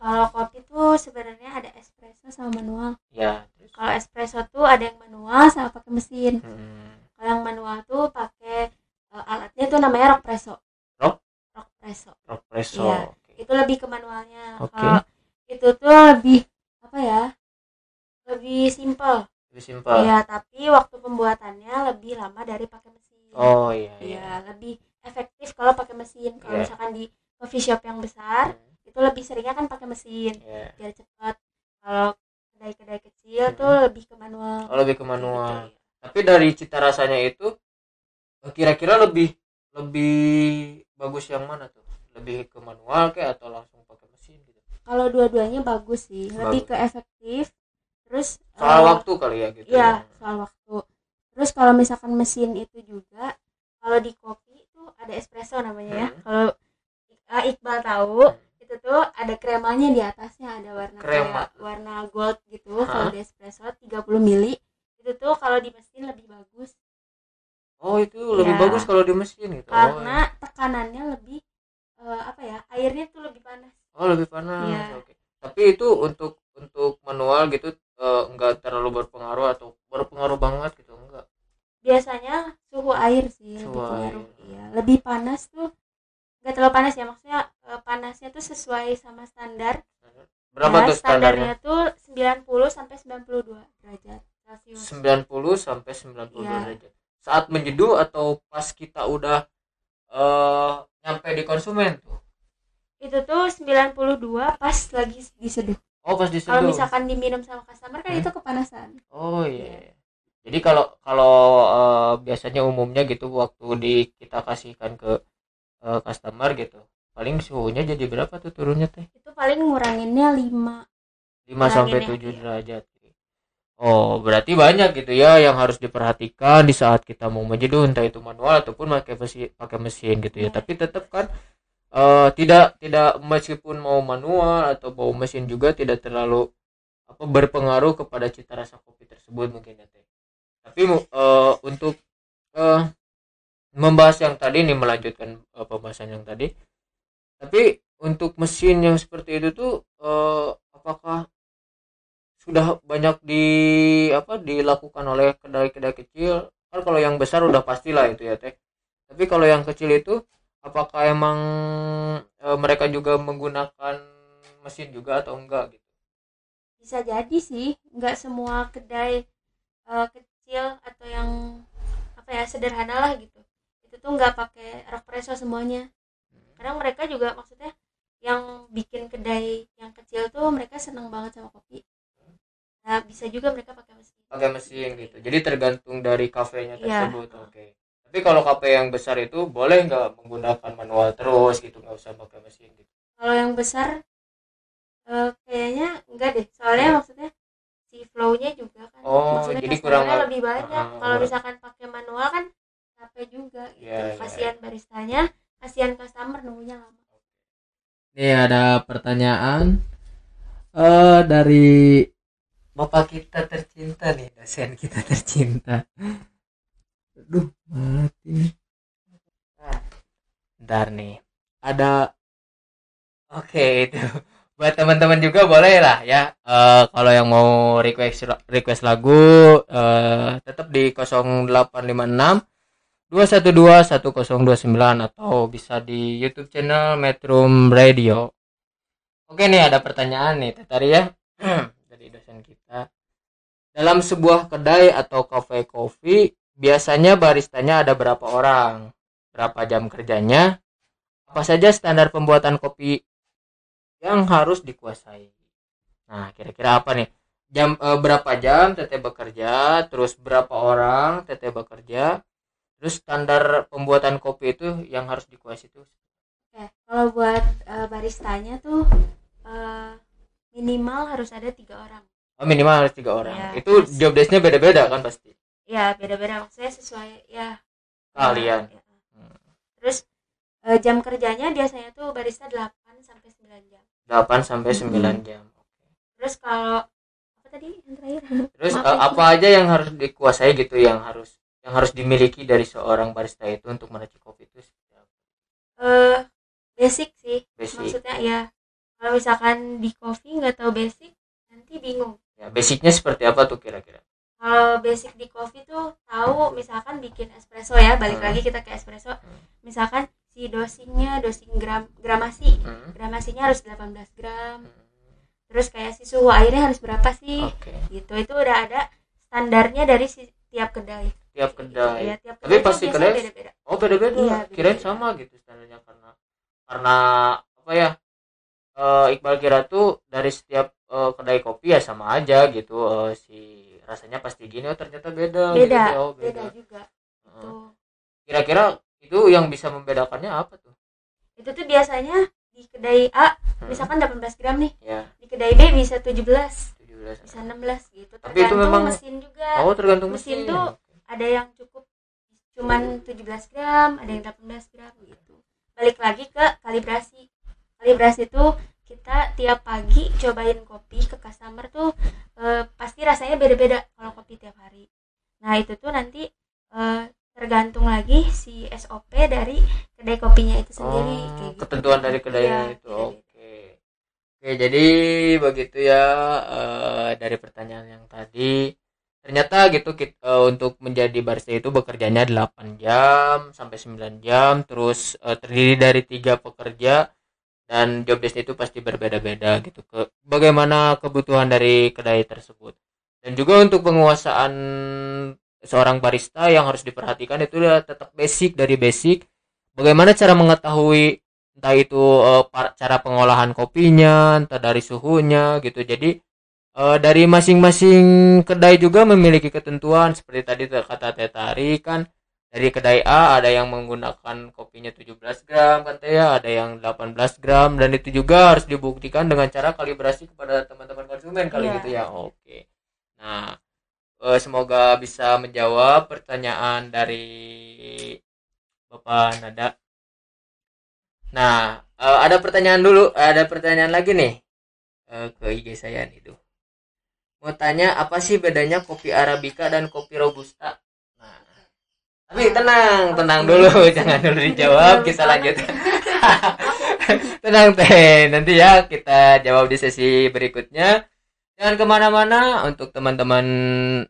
[SPEAKER 7] kalau kopi tuh sebenarnya ada espresso sama manual
[SPEAKER 6] ya terus
[SPEAKER 7] kalau espresso tuh ada yang manual sama pakai mesin
[SPEAKER 6] hmm,
[SPEAKER 7] kalau yang manual tuh pakai eh, alatnya tuh namanya rock presso
[SPEAKER 6] Rock?
[SPEAKER 7] rock presso
[SPEAKER 6] espresso
[SPEAKER 7] Iya.
[SPEAKER 6] oke.
[SPEAKER 7] itu lebih ke manualnya
[SPEAKER 6] Oke.
[SPEAKER 7] kalau itu tuh lebih apa ya lebih simpel
[SPEAKER 6] lebih simpel.
[SPEAKER 7] Ya tapi waktu pembuatannya lebih lama dari pakai mesin.
[SPEAKER 6] Oh iya iya
[SPEAKER 7] Iya, lebih efektif kalau pakai mesin. Kalau
[SPEAKER 6] Iya.
[SPEAKER 7] misalkan di coffee shop yang besar
[SPEAKER 6] Hmm,
[SPEAKER 7] itu lebih seringnya kan pakai mesin.
[SPEAKER 6] Iya.
[SPEAKER 7] biar cepat kalau kedai-kedai kecil
[SPEAKER 6] Hmm.
[SPEAKER 7] tuh lebih ke manual.
[SPEAKER 6] Oh lebih ke manual.
[SPEAKER 7] Gitu, ya.
[SPEAKER 6] tapi dari cita rasanya itu eh, kira-kira lebih lebih bagus yang mana tuh? Lebih ke manual kayak atau langsung pakai mesin gitu?
[SPEAKER 7] Kalau dua-duanya bagus sih. Lebih
[SPEAKER 6] Bagus.
[SPEAKER 7] ke efektif terus
[SPEAKER 6] soal
[SPEAKER 7] eh,
[SPEAKER 6] waktu kali ya gitu
[SPEAKER 7] Iya,
[SPEAKER 6] ya.
[SPEAKER 7] soal waktu. Terus kalau misalkan mesin itu juga, kalau di kopi itu ada espresso namanya ya.
[SPEAKER 6] Hmm.
[SPEAKER 7] Kalau eh, Iqbal tahu,
[SPEAKER 6] Hmm.
[SPEAKER 7] itu tuh ada kremanya di atasnya, ada warna
[SPEAKER 6] Krema.
[SPEAKER 7] kayak warna gold gitu. Kalau
[SPEAKER 6] Hah?
[SPEAKER 7] di espresso 30 mili, itu tuh kalau di mesin lebih bagus
[SPEAKER 6] oh itu lebih
[SPEAKER 7] Iya.
[SPEAKER 6] bagus kalau di mesin gitu
[SPEAKER 7] karena tekanannya lebih eh, apa ya? Airnya tuh lebih panas.
[SPEAKER 6] oh, oh lebih panas
[SPEAKER 7] Iya.
[SPEAKER 6] oke tapi itu untuk untuk manual gitu eh, enggak terlalu berpengaruh atau berpengaruh banget gitu enggak
[SPEAKER 7] Biasanya suhu air sih
[SPEAKER 6] Suhu
[SPEAKER 7] lebih pengaruh.
[SPEAKER 6] air.
[SPEAKER 7] Iya, lebih panas tuh nggak terlalu panas ya maksudnya eh, panasnya tuh sesuai sama standar
[SPEAKER 6] berapa
[SPEAKER 7] Ya,
[SPEAKER 6] tuh standarnya
[SPEAKER 7] tuh 90 sampai 92 derajat Celcius.
[SPEAKER 6] 90 sampai 92
[SPEAKER 7] Iya.
[SPEAKER 6] derajat saat menjeduh atau pas kita udah eh nyampe di konsumen tuh
[SPEAKER 7] Itu tuh 92 pas lagi diseduh.
[SPEAKER 6] Oh pas
[SPEAKER 7] Kalau
[SPEAKER 6] diseduh
[SPEAKER 7] misalkan diminum sama customer kan
[SPEAKER 6] Hmm.
[SPEAKER 7] itu kepanasan.
[SPEAKER 6] oh iya jadi kalau kalau eh, biasanya umumnya gitu waktu di kita kasihkan ke eh, customer gitu paling suhunya jadi berapa tuh turunnya teh
[SPEAKER 7] Itu paling nguranginnya 5.
[SPEAKER 6] 5 sampai
[SPEAKER 7] Kuranginnya,
[SPEAKER 6] 7
[SPEAKER 7] iya.
[SPEAKER 6] derajat Oh, berarti banyak gitu ya yang harus diperhatikan di saat kita mau menjeduh entah itu manual ataupun pakai mesin pakai mesin gitu ya.
[SPEAKER 7] Iya.
[SPEAKER 6] Tapi tetap kan eh, tidak tidak meskipun mau manual atau mau mesin juga tidak terlalu apa berpengaruh kepada cita rasa kopi tersebut mungkin ya teh. Tapi eh, untuk eh, membahas yang tadi nih melanjutkan eh, pembahasan yang tadi. Tapi untuk mesin yang seperti itu tuh eh, apakah sudah banyak di apa dilakukan oleh kedai-kedai kecil kan kalau yang besar udah pastilah itu ya teh tapi kalau yang kecil itu apakah emang e, mereka juga menggunakan mesin juga atau enggak gitu?
[SPEAKER 7] Bisa jadi sih nggak semua kedai eh, kecil atau yang apa ya sederhana lah gitu. Itu tuh nggak pakai rak preso semuanya. Kadang mereka juga maksudnya yang bikin kedai yang kecil tuh mereka seneng banget sama kopi. Nah bisa juga mereka pakai mesin.
[SPEAKER 6] Pakai mesin gitu. Jadi tergantung dari kafenya
[SPEAKER 7] Iya.
[SPEAKER 6] tersebut oke tapi kalau kafe yang besar itu boleh nggak menggunakan manual terus gitu nggak usah pakai mesin gitu?
[SPEAKER 7] Kalau yang besar eh, kayaknya enggak deh. Soalnya maksudnya si flow-nya juga kan.
[SPEAKER 6] Oh,
[SPEAKER 7] maksudnya
[SPEAKER 6] jadi kurang-
[SPEAKER 7] lebih banyak.
[SPEAKER 6] Ah,
[SPEAKER 7] kalau
[SPEAKER 6] kurang-
[SPEAKER 7] misalkan pakai manual kan capek juga gitu.
[SPEAKER 6] Iya, iya.
[SPEAKER 7] kasihan baristanya kasihan customer nunggunya lama.
[SPEAKER 6] Nih ada pertanyaan eh dari bapak kita tercinta nih, dosen kita tercinta. Aduh, mati nih. Bentar nih. Ada Oke, itu. Buat teman-teman juga boleh lah ya. Eh kalau yang mau request request lagu eh tetap di 0856 212 1029 atau bisa di YouTube channel Metrum Radio. Oke nih ada pertanyaan nih Tetari ya <clears throat> dari dosen kita. Dalam sebuah kedai atau cafe kopi biasanya baristanya ada berapa orang? Berapa jam kerjanya? Apa saja standar pembuatan kopi yang harus dikuasai? Nah, kira-kira apa nih? Jam eh, berapa jam teteh bekerja, terus berapa orang teteh bekerja, Terus standar pembuatan kopi itu yang harus dikuasai itu
[SPEAKER 7] Oke, kalau buat eh, baristanya tuh eh, minimal harus ada tiga orang.
[SPEAKER 6] oh, minimal harus tiga orang.
[SPEAKER 7] Iya.
[SPEAKER 6] Itu job desk-nya beda-beda kan pasti.
[SPEAKER 7] Ya beda-beda maksudnya sesuai ya
[SPEAKER 6] Kalian.
[SPEAKER 7] ya. Terus eh, jam kerjanya biasanya tuh barista 8 sampai 9 jam.
[SPEAKER 6] 8 sampai 9
[SPEAKER 7] Hmm.
[SPEAKER 6] jam.
[SPEAKER 7] Terus kalau apa tadi yang terakhir? <laughs>
[SPEAKER 6] Terus
[SPEAKER 7] Maaf
[SPEAKER 6] eh,
[SPEAKER 7] ya.
[SPEAKER 6] apa aja yang harus dikuasai gitu yang harus yang harus dimiliki dari seorang barista itu untuk meracik kopi itu seperti apa?
[SPEAKER 7] Eh basic sih.
[SPEAKER 6] Basic.
[SPEAKER 7] Maksudnya ya kalau misalkan di coffee nggak tahu basic nanti bingung.
[SPEAKER 6] Ya, basicnya seperti apa tuh kira-kira?
[SPEAKER 7] Kalau basic di coffee tuh tahu misalkan bikin espresso ya, balik
[SPEAKER 6] Hmm.
[SPEAKER 7] lagi kita ke espresso.
[SPEAKER 6] Hmm.
[SPEAKER 7] Misalkan si dosingnya dosing gram gramasi.
[SPEAKER 6] Hmm.
[SPEAKER 7] Gramasinya harus 18 gram. Terus kayak si suhu airnya harus berapa sih?
[SPEAKER 6] Oke.
[SPEAKER 7] Gitu. Itu udah ada standarnya dari si tiap kedai.
[SPEAKER 6] Tiap kedai.
[SPEAKER 7] Iya, tiap
[SPEAKER 6] Tapi
[SPEAKER 7] kedai tuh
[SPEAKER 6] pasti kedai-
[SPEAKER 7] beda-beda.
[SPEAKER 6] Oh beda-beda.
[SPEAKER 7] Iya,
[SPEAKER 6] Kirain sama gitu standarnya karena karena apa ya? eh, Iqbal kira tuh dari setiap eh, kedai kopi ya sama aja gitu. eh, si rasanya pasti gini. Oh ternyata beda.
[SPEAKER 7] Beda,
[SPEAKER 6] gitu. Oh,
[SPEAKER 7] beda juga.
[SPEAKER 6] Heeh.
[SPEAKER 7] Tuh.
[SPEAKER 6] Kira-kira itu yang bisa membedakannya apa tuh?
[SPEAKER 7] Itu tuh biasanya di kedai A
[SPEAKER 6] Hmm.
[SPEAKER 7] misalkan 18 gram nih,
[SPEAKER 6] Ya
[SPEAKER 7] di kedai B bisa 17,
[SPEAKER 6] 17.
[SPEAKER 7] bisa 16 gitu.
[SPEAKER 6] Tapi itu
[SPEAKER 7] Tergantung
[SPEAKER 6] memang-
[SPEAKER 7] mesin juga.
[SPEAKER 6] Oh tergantung
[SPEAKER 7] mesin
[SPEAKER 6] mesin.
[SPEAKER 7] tuh ada yang cukup cuman 17 gram ada yang 18 gram gitu balik lagi ke kalibrasi kalibrasi tuh kita tiap pagi cobain kopi ke customer tuh eh, pasti rasanya beda-beda kalau kopi tiap hari nah itu tuh nanti eh, tergantung lagi si SOP dari kedai kopinya itu sendiri
[SPEAKER 6] Oh,
[SPEAKER 7] kayak gitu.
[SPEAKER 6] ketentuan dari kedainya
[SPEAKER 7] Iya,
[SPEAKER 6] itu.
[SPEAKER 7] beda-beda.
[SPEAKER 6] Oke. Oke, jadi begitu ya eh, dari pertanyaan yang tadi. Ternyata gitu kit- eh, untuk menjadi barista itu bekerjanya 8 jam sampai 9 jam, terus eh, terdiri dari tiga pekerja dan job desk itu pasti berbeda-beda gitu ke bagaimana kebutuhan dari kedai tersebut. Dan juga untuk penguasaan seorang barista yang harus diperhatikan itu tetap basic dari basic. Bagaimana cara mengetahui entah itu par- cara pengolahan kopinya entah dari suhunya gitu. Jadi eh, dari masing-masing kedai juga memiliki ketentuan. Seperti tadi kata Teh Tari kan dari kedai A ada yang menggunakan kopinya 17 gram kan Teh ya ada yang 18 gram dan itu juga harus dibuktikan dengan cara kalibrasi kepada teman-teman konsumen kali
[SPEAKER 7] Iya.
[SPEAKER 6] gitu ya oke nah eh, semoga bisa menjawab pertanyaan dari Bapak Nada Nah, eh, ada pertanyaan dulu, ada pertanyaan lagi nih eh, ke IG saya nih tuh. Mau tanya apa sih bedanya kopi arabica dan kopi robusta? Tapi tenang, tenang dulu, <laughs> jangan dulu dijawab, kita lanjut. <laughs> tenang teh, nanti ya kita jawab di sesi berikutnya. Jangan ke mana-mana untuk teman-teman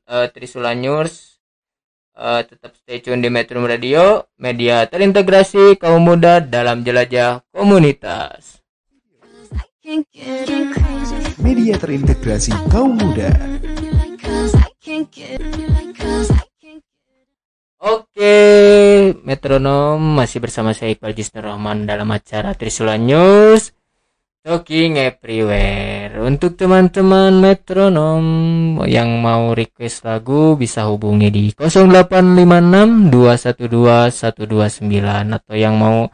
[SPEAKER 6] eh, Trisulanyurs Eh, tetap stay tune di Metro Radio, media terintegrasi kaum muda dalam jelajah komunitas.
[SPEAKER 1] Media terintegrasi kaum muda.
[SPEAKER 6] Oke, metronom masih bersama saya Iqbal Jisnur Rahman dalam acara Trisula News Talking Everywhere. Untuk teman-teman metronom yang mau request lagu bisa hubungi di 0856 212 129 atau yang mau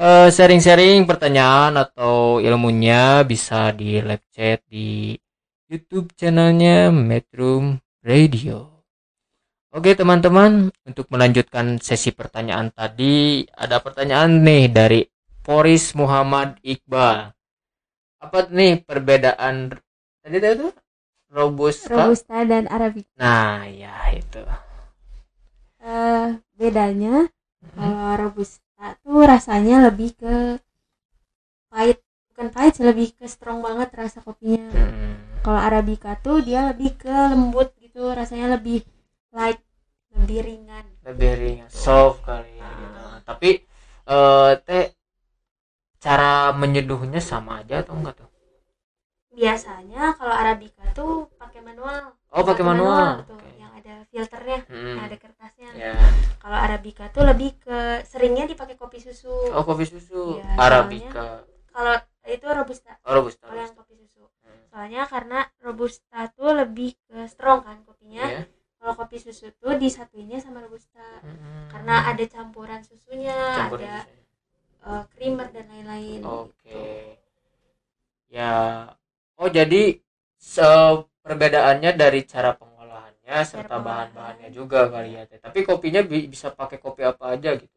[SPEAKER 6] eh, sharing-sharing pertanyaan atau ilmunya bisa di live chat di YouTube channelnya Metro Radio. Oke teman-teman, untuk melanjutkan sesi pertanyaan tadi, ada pertanyaan nih dari Poris Muhammad Iqbal. Apa nih perbedaan tadi itu robusta?
[SPEAKER 7] robusta dan arabica
[SPEAKER 6] Nah, ya itu.
[SPEAKER 7] Eh, bedanya kalau robusta tuh rasanya lebih ke pahit bukan pahit lebih ke strong banget rasa kopinya
[SPEAKER 6] Hmm,
[SPEAKER 7] kalau arabica tuh dia lebih ke lembut gitu rasanya lebih light lebih ringan
[SPEAKER 6] lebih ringan, soft kali ya. gitu. Tapi eh teh cara menyeduhnya sama aja atau enggak tuh?
[SPEAKER 7] biasanya kalau arabica tuh pakai manual
[SPEAKER 6] Oh, pakai manual.
[SPEAKER 7] tuh
[SPEAKER 6] Oke.
[SPEAKER 7] yang ada filternya
[SPEAKER 6] Hmm.
[SPEAKER 7] yang ada kertasnya
[SPEAKER 6] Ya.
[SPEAKER 7] kalau arabica tuh lebih ke seringnya dipakai kopi susu
[SPEAKER 6] Oh, kopi susu
[SPEAKER 7] Iya,
[SPEAKER 6] Arabica.
[SPEAKER 7] kalau itu robusta
[SPEAKER 6] Oh, robusta.
[SPEAKER 7] kalau yang kopi susu
[SPEAKER 6] Hmm.
[SPEAKER 7] soalnya karena robusta tuh lebih ke strong kan kopinya
[SPEAKER 6] Iya.
[SPEAKER 7] Kalau kopi susu tuh disatuinnya sama robusta
[SPEAKER 6] Hmm.
[SPEAKER 7] karena ada campuran susunya
[SPEAKER 6] Campur
[SPEAKER 7] ada
[SPEAKER 6] susu.
[SPEAKER 7] eh, creamer dan lain-lain
[SPEAKER 6] Oke.
[SPEAKER 7] gitu.
[SPEAKER 6] Ya. Oh, jadi se- perbedaannya dari cara pengolahannya serta
[SPEAKER 7] pengolahan.
[SPEAKER 6] bahan-bahannya juga kali ya. Tapi kopinya bi- bisa pakai kopi apa aja gitu.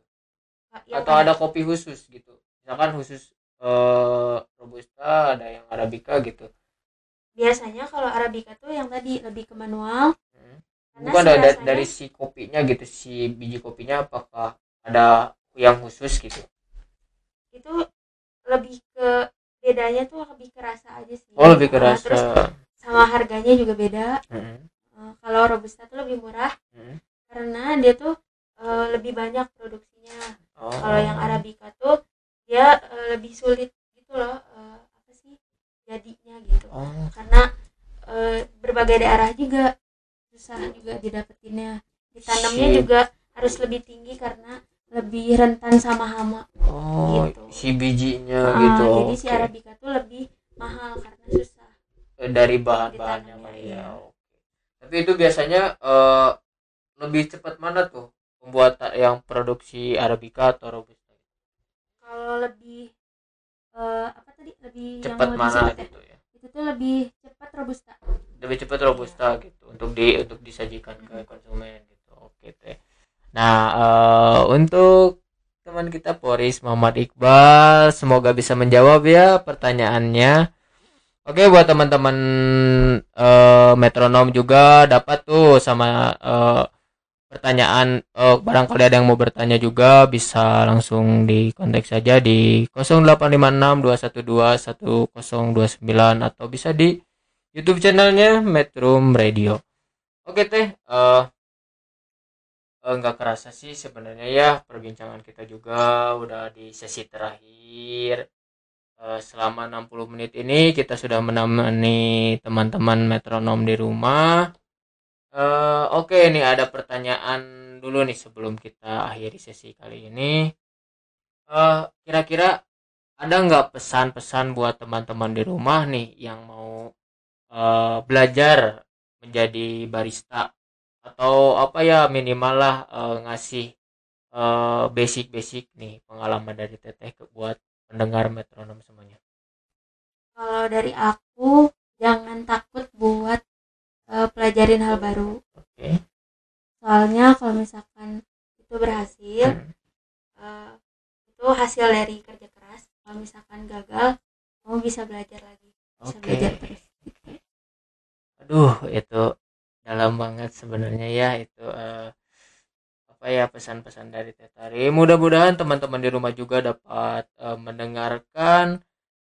[SPEAKER 7] Yang
[SPEAKER 6] Atau ada kopi khusus gitu. Misalkan khusus eh, robusta, ada yang arabica gitu.
[SPEAKER 7] biasanya kalau arabica tuh yang tadi lebih ke manual
[SPEAKER 6] Hmm.
[SPEAKER 7] Karena
[SPEAKER 6] Bukan
[SPEAKER 7] rasanya-
[SPEAKER 6] dari si kopinya gitu, si biji kopinya apakah ada yang khusus gitu.
[SPEAKER 7] itu lebih ke bedanya tuh lebih ke rasa aja sih
[SPEAKER 6] Oh, lebih
[SPEAKER 7] Eh,
[SPEAKER 6] keras.
[SPEAKER 7] terus sama harganya juga beda
[SPEAKER 6] Hmm.
[SPEAKER 7] Eh, kalau robusta tuh lebih murah
[SPEAKER 6] Hmm.
[SPEAKER 7] karena dia tuh eh, lebih banyak produksinya
[SPEAKER 6] Oh.
[SPEAKER 7] kalau yang arabica tuh dia eh, lebih sulit gitu loh eh, apa sih jadinya gitu
[SPEAKER 6] Oh.
[SPEAKER 7] karena eh, berbagai daerah juga susah juga didapetinnya ditanamnya
[SPEAKER 6] Sip.
[SPEAKER 7] juga harus lebih tinggi karena lebih rentan sama hama
[SPEAKER 6] Oh,
[SPEAKER 7] Gitu.
[SPEAKER 6] si bijinya
[SPEAKER 7] Ah,
[SPEAKER 6] gitu.
[SPEAKER 7] jadi si
[SPEAKER 6] oke.
[SPEAKER 7] arabica tuh lebih mahal karena susah
[SPEAKER 6] Eh, dari bahan-bahannya
[SPEAKER 7] iya.
[SPEAKER 6] ya. Oke. Tapi itu biasanya eh, lebih cepat mana tuh pembuatan yang produksi arabica atau robusta?
[SPEAKER 7] kalau lebih eh, apa tadi lebih
[SPEAKER 6] Cepat
[SPEAKER 7] lebih
[SPEAKER 6] mana
[SPEAKER 7] cepat ya?
[SPEAKER 6] gitu ya?
[SPEAKER 7] Itu tuh lebih cepat robusta
[SPEAKER 6] Lebih cepat robusta
[SPEAKER 7] Iya.
[SPEAKER 6] gitu untuk di untuk disajikan ke konsumen gitu. Oke teh. Nah, eh, untuk teman kita Poris Muhammad Iqbal semoga bisa menjawab ya pertanyaannya. Oke buat teman-teman eh, metronom juga dapat tuh sama eh, pertanyaan eh, barangkali ada yang mau bertanya juga bisa langsung di kontak saja di 085621211029 atau bisa di YouTube channelnya Metrum Radio. Oke teh, eh eh, nggak kerasa sih sebenarnya ya perbincangan kita juga udah di sesi terakhir. Eh, selama 60 menit ini kita sudah menemani teman-teman metronom di rumah. Eh, oke nih ada pertanyaan dulu nih sebelum kita akhiri sesi kali ini. Eh, kira-kira ada nggak pesan-pesan buat teman-teman di rumah nih yang mau eh, belajar menjadi barista atau apa ya minimal lah eh, ngasih eh, basic-basic nih pengalaman dari teteh ke buat pendengar metronom semuanya.
[SPEAKER 7] kalau dari aku jangan takut buat eh, pelajarin hal baru
[SPEAKER 6] Oke.
[SPEAKER 7] soalnya kalau misalkan itu berhasil
[SPEAKER 6] Hmm.
[SPEAKER 7] eh, itu hasil dari kerja keras kalau misalkan gagal kamu bisa belajar lagi bisa
[SPEAKER 6] Oke.
[SPEAKER 7] belajar terus
[SPEAKER 6] Aduh, itu dalam banget sebenarnya ya itu eh, apa ya pesan-pesan dari Teh Tari. Mudah-mudahan teman-teman di rumah juga dapat eh, mendengarkan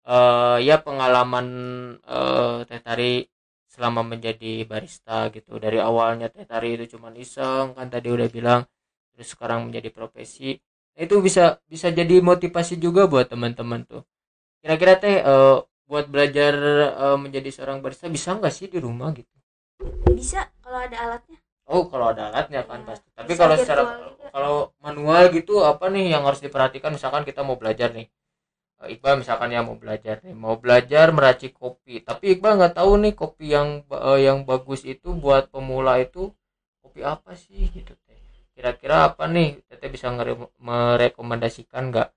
[SPEAKER 6] eh, ya pengalaman eh, Teh Tari selama menjadi barista gitu. Dari awalnya Teh Tari itu cuma iseng kan tadi udah bilang terus sekarang menjadi profesi. Nah, itu bisa bisa jadi motivasi juga buat teman-teman tuh. kira-kira teh eh, buat belajar eh, menjadi seorang barista bisa nggak sih di rumah gitu
[SPEAKER 7] bisa kalau ada alatnya
[SPEAKER 6] oh kalau ada alatnya kan
[SPEAKER 7] Iya.
[SPEAKER 6] pasti tapi kalau secara
[SPEAKER 7] juga.
[SPEAKER 6] kalau manual gitu apa nih yang harus diperhatikan misalkan kita mau belajar nih Iqbal misalkan ya mau belajar nih mau belajar meracik kopi. Tapi Iqbal nggak tahu nih kopi yang eh, yang bagus itu buat pemula itu kopi apa sih gitu teh. Kira-kira apa nih? Teteh bisa merekomendasikan nggak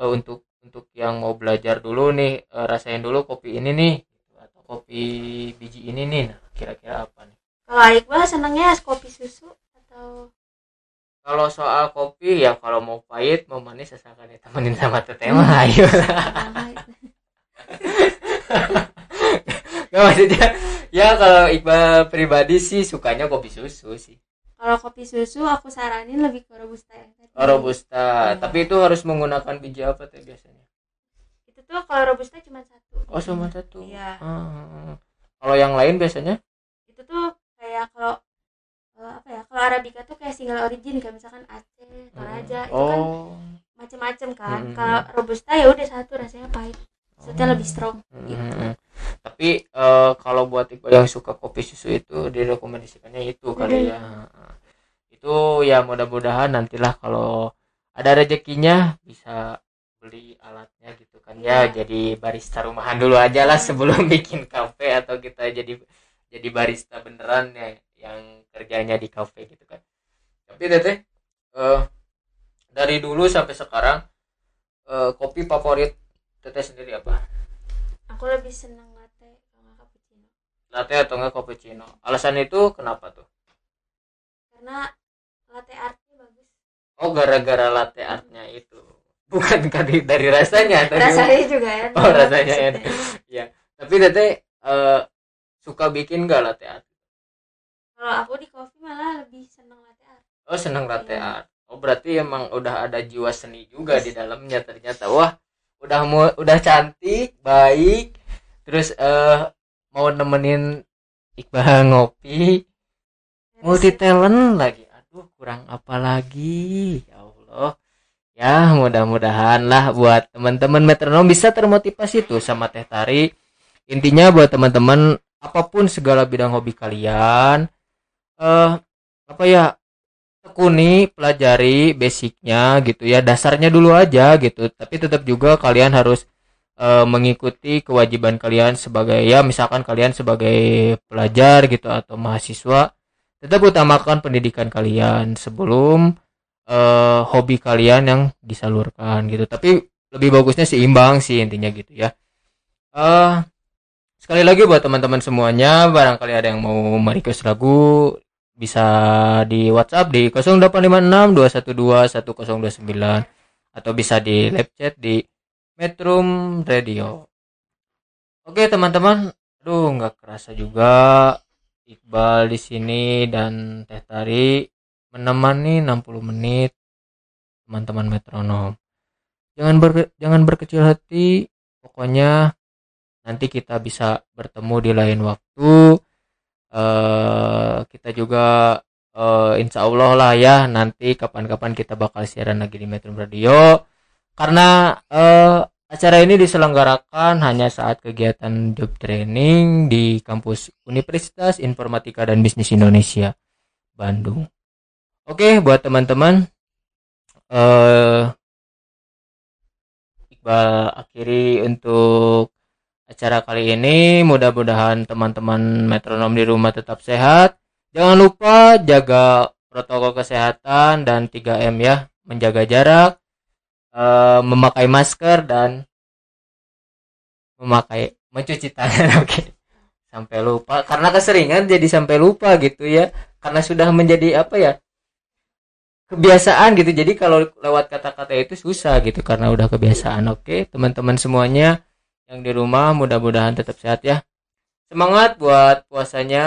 [SPEAKER 6] eh, untuk untuk yang mau belajar dulu nih eh, rasain dulu kopi ini nih atau kopi biji ini nih. Nah kira-kira apa nih?
[SPEAKER 7] Kalau Iqbal senangnya kopi susu atau
[SPEAKER 6] kalau soal kopi ya kalau mau pahit mau manis asalkan ditemenin sama teteh mah ayo <laughs> Nggak maksudnya ya kalau Iqbal pribadi sih sukanya kopi susu sih
[SPEAKER 7] kalau kopi susu aku saranin lebih ke robusta ya tadi.
[SPEAKER 6] oh, robusta
[SPEAKER 7] Iya.
[SPEAKER 6] tapi itu harus menggunakan biji apa teh biasanya
[SPEAKER 7] itu tuh kalau robusta cuma satu
[SPEAKER 6] oh cuma satu
[SPEAKER 7] Iya.
[SPEAKER 6] Ah. kalau yang lain biasanya
[SPEAKER 7] itu tuh kayak kalau eh, apa ya kalau arabica tuh kayak single origin kayak misalkan Aceh Toraja itu kan
[SPEAKER 6] oh
[SPEAKER 7] macem-macem kan
[SPEAKER 6] Hmm.
[SPEAKER 7] kalau robusta ya udah satu rasanya pahit maksudnya lebih strong gitu
[SPEAKER 6] Mm-mm. Tapi eh, kalau buat Iqbal yang suka kopi susu itu direkomendasikannya itu kali ya. Itu ya mudah-mudahan nantilah kalau ada rezekinya bisa beli alatnya gitu kan ya.
[SPEAKER 7] Iya.
[SPEAKER 6] Jadi barista rumahan dulu aja lah sebelum <laughs> bikin kafe atau kita jadi jadi barista beneran ya yang kerjanya di kafe gitu kan. Tapi teteh eh, dari dulu sampai sekarang eh, kopi favorit teteh sendiri apa?
[SPEAKER 7] aku lebih seneng latte nggak cappuccino
[SPEAKER 6] latte atau enggak cappuccino alasan itu kenapa tuh
[SPEAKER 7] karena latte artnya bagus
[SPEAKER 6] oh gara-gara latte artnya itu <laughs> bukan dari dari rasanya tapi
[SPEAKER 7] rasanya juga enak <laughs>
[SPEAKER 6] Oh, rasanya enak.
[SPEAKER 7] maksudnya.
[SPEAKER 6] tapi teteh eh, suka bikin enggak latte art
[SPEAKER 7] kalau aku di coffee malah lebih seneng latte art.
[SPEAKER 6] Oh seneng latte art. Oh berarti emang udah ada jiwa seni juga di dalamnya ternyata. Wah udah mau udah cantik baik. Terus eh mau nemenin Iqbal ngopi. Multi talent lagi. Aduh kurang apa lagi? Ya Allah. Ya mudah-mudahan lah buat teman-teman metronom bisa termotivasi tuh sama Teh Tari. Intinya buat teman-teman apa pun segala bidang hobi kalian eh apa ya tekuni pelajari basicnya gitu ya dasarnya dulu aja gitu. Tapi tetap juga kalian harus eh, mengikuti kewajiban kalian sebagai ya misalkan kalian sebagai pelajar gitu atau mahasiswa tetap utamakan pendidikan kalian sebelum eh, hobi kalian yang disalurkan gitu. Tapi lebih bagusnya seimbang sih intinya gitu ya. Eh sekali lagi buat teman-teman semuanya barangkali ada yang mau merequest lagu bisa di WhatsApp di 0856 212 1029 atau bisa di live chat di Metrum Radio. Oke teman-teman, aduh nggak kerasa juga Iqbal di sini dan Teh Tari menemani 60 menit teman-teman metronom. Jangan ber, jangan berkecil hati, pokoknya nanti kita bisa bertemu di lain waktu. Eh kita juga eh, insya Allah lah ya nanti kapan-kapan kita bakal siaran lagi di Metro Radio karena eh, acara ini diselenggarakan hanya saat kegiatan job training di kampus Universitas Informatika dan Bisnis Indonesia Bandung. Oke buat teman-teman eh Iqbal akhiri untuk acara kali ini mudah-mudahan teman-teman metronom di rumah tetap sehat. Jangan lupa jaga protokol kesehatan dan 3M ya menjaga jarak eh, memakai masker dan memakai mencuci tangan <laughs> oke. Sampai lupa karena keseringan jadi sampai lupa gitu ya. Karena sudah menjadi apa ya kebiasaan gitu. Jadi kalau lewat kata-kata itu susah gitu karena udah kebiasaan oke. Teman-teman semuanya yang di rumah mudah-mudahan tetap sehat ya. Semangat buat puasanya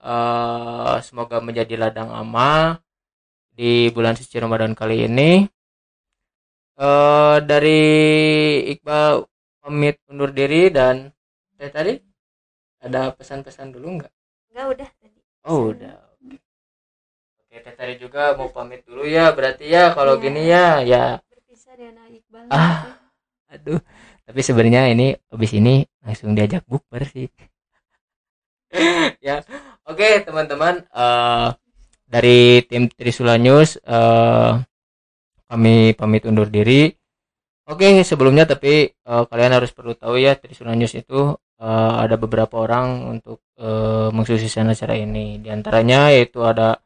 [SPEAKER 6] eh, semoga menjadi ladang amal di bulan suci Ramadan kali ini. Eh dari Iqbal pamit undur diri dan teh tadi ada pesan-pesan dulu nggak?
[SPEAKER 7] Enggak udah tadi.
[SPEAKER 6] Oh udah. Oke oke. Teh tadi juga mau pamit dulu ya berarti ya kalau
[SPEAKER 7] Iya.
[SPEAKER 6] gini ya ya.
[SPEAKER 7] Berpisah dengan Iqbal
[SPEAKER 6] Ah. aduh tapi sebenarnya ini habis ini langsung diajak bukber sih. <laughs> Ya oke teman-teman eh, dari tim Trisula News eh, kami pamit undur diri. Oke sebelumnya tapi eh, kalian harus perlu tahu ya Trisula News itu eh, ada beberapa orang untuk mensukseskan acara ini. Di antaranya yaitu ada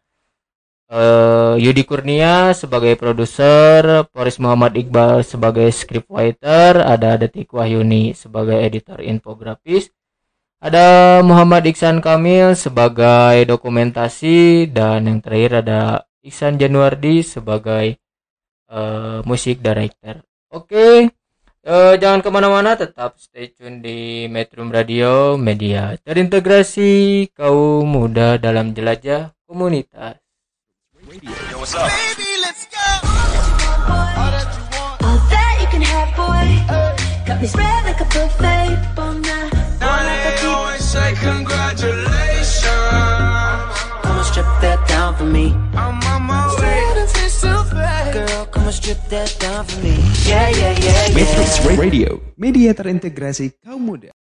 [SPEAKER 6] eh, Yudi Kurnia sebagai produser, Poris Muhammad Iqbal sebagai scriptwriter, ada Detik Wahyuni sebagai editor infografis, ada Muhammad Iksan Kamil sebagai dokumentasi dan yang terakhir ada Iksan Januardi sebagai eh, musik director. Oke, eh, jangan ke mana-mana, tetap stay tune di Metro Radio, media terintegrasi kaum muda dalam jelajah komunitas.
[SPEAKER 3] All that you can have, boy. Got me spread like a buffet. Bon night.
[SPEAKER 2] Now they always say congratulations.
[SPEAKER 4] Come and strip that down for me.
[SPEAKER 2] I'm on my way.
[SPEAKER 4] Girl, come and strip that down for me. Yeah, yeah, yeah, yeah.
[SPEAKER 1] Matrix Radio, media terintegrasi kaum muda.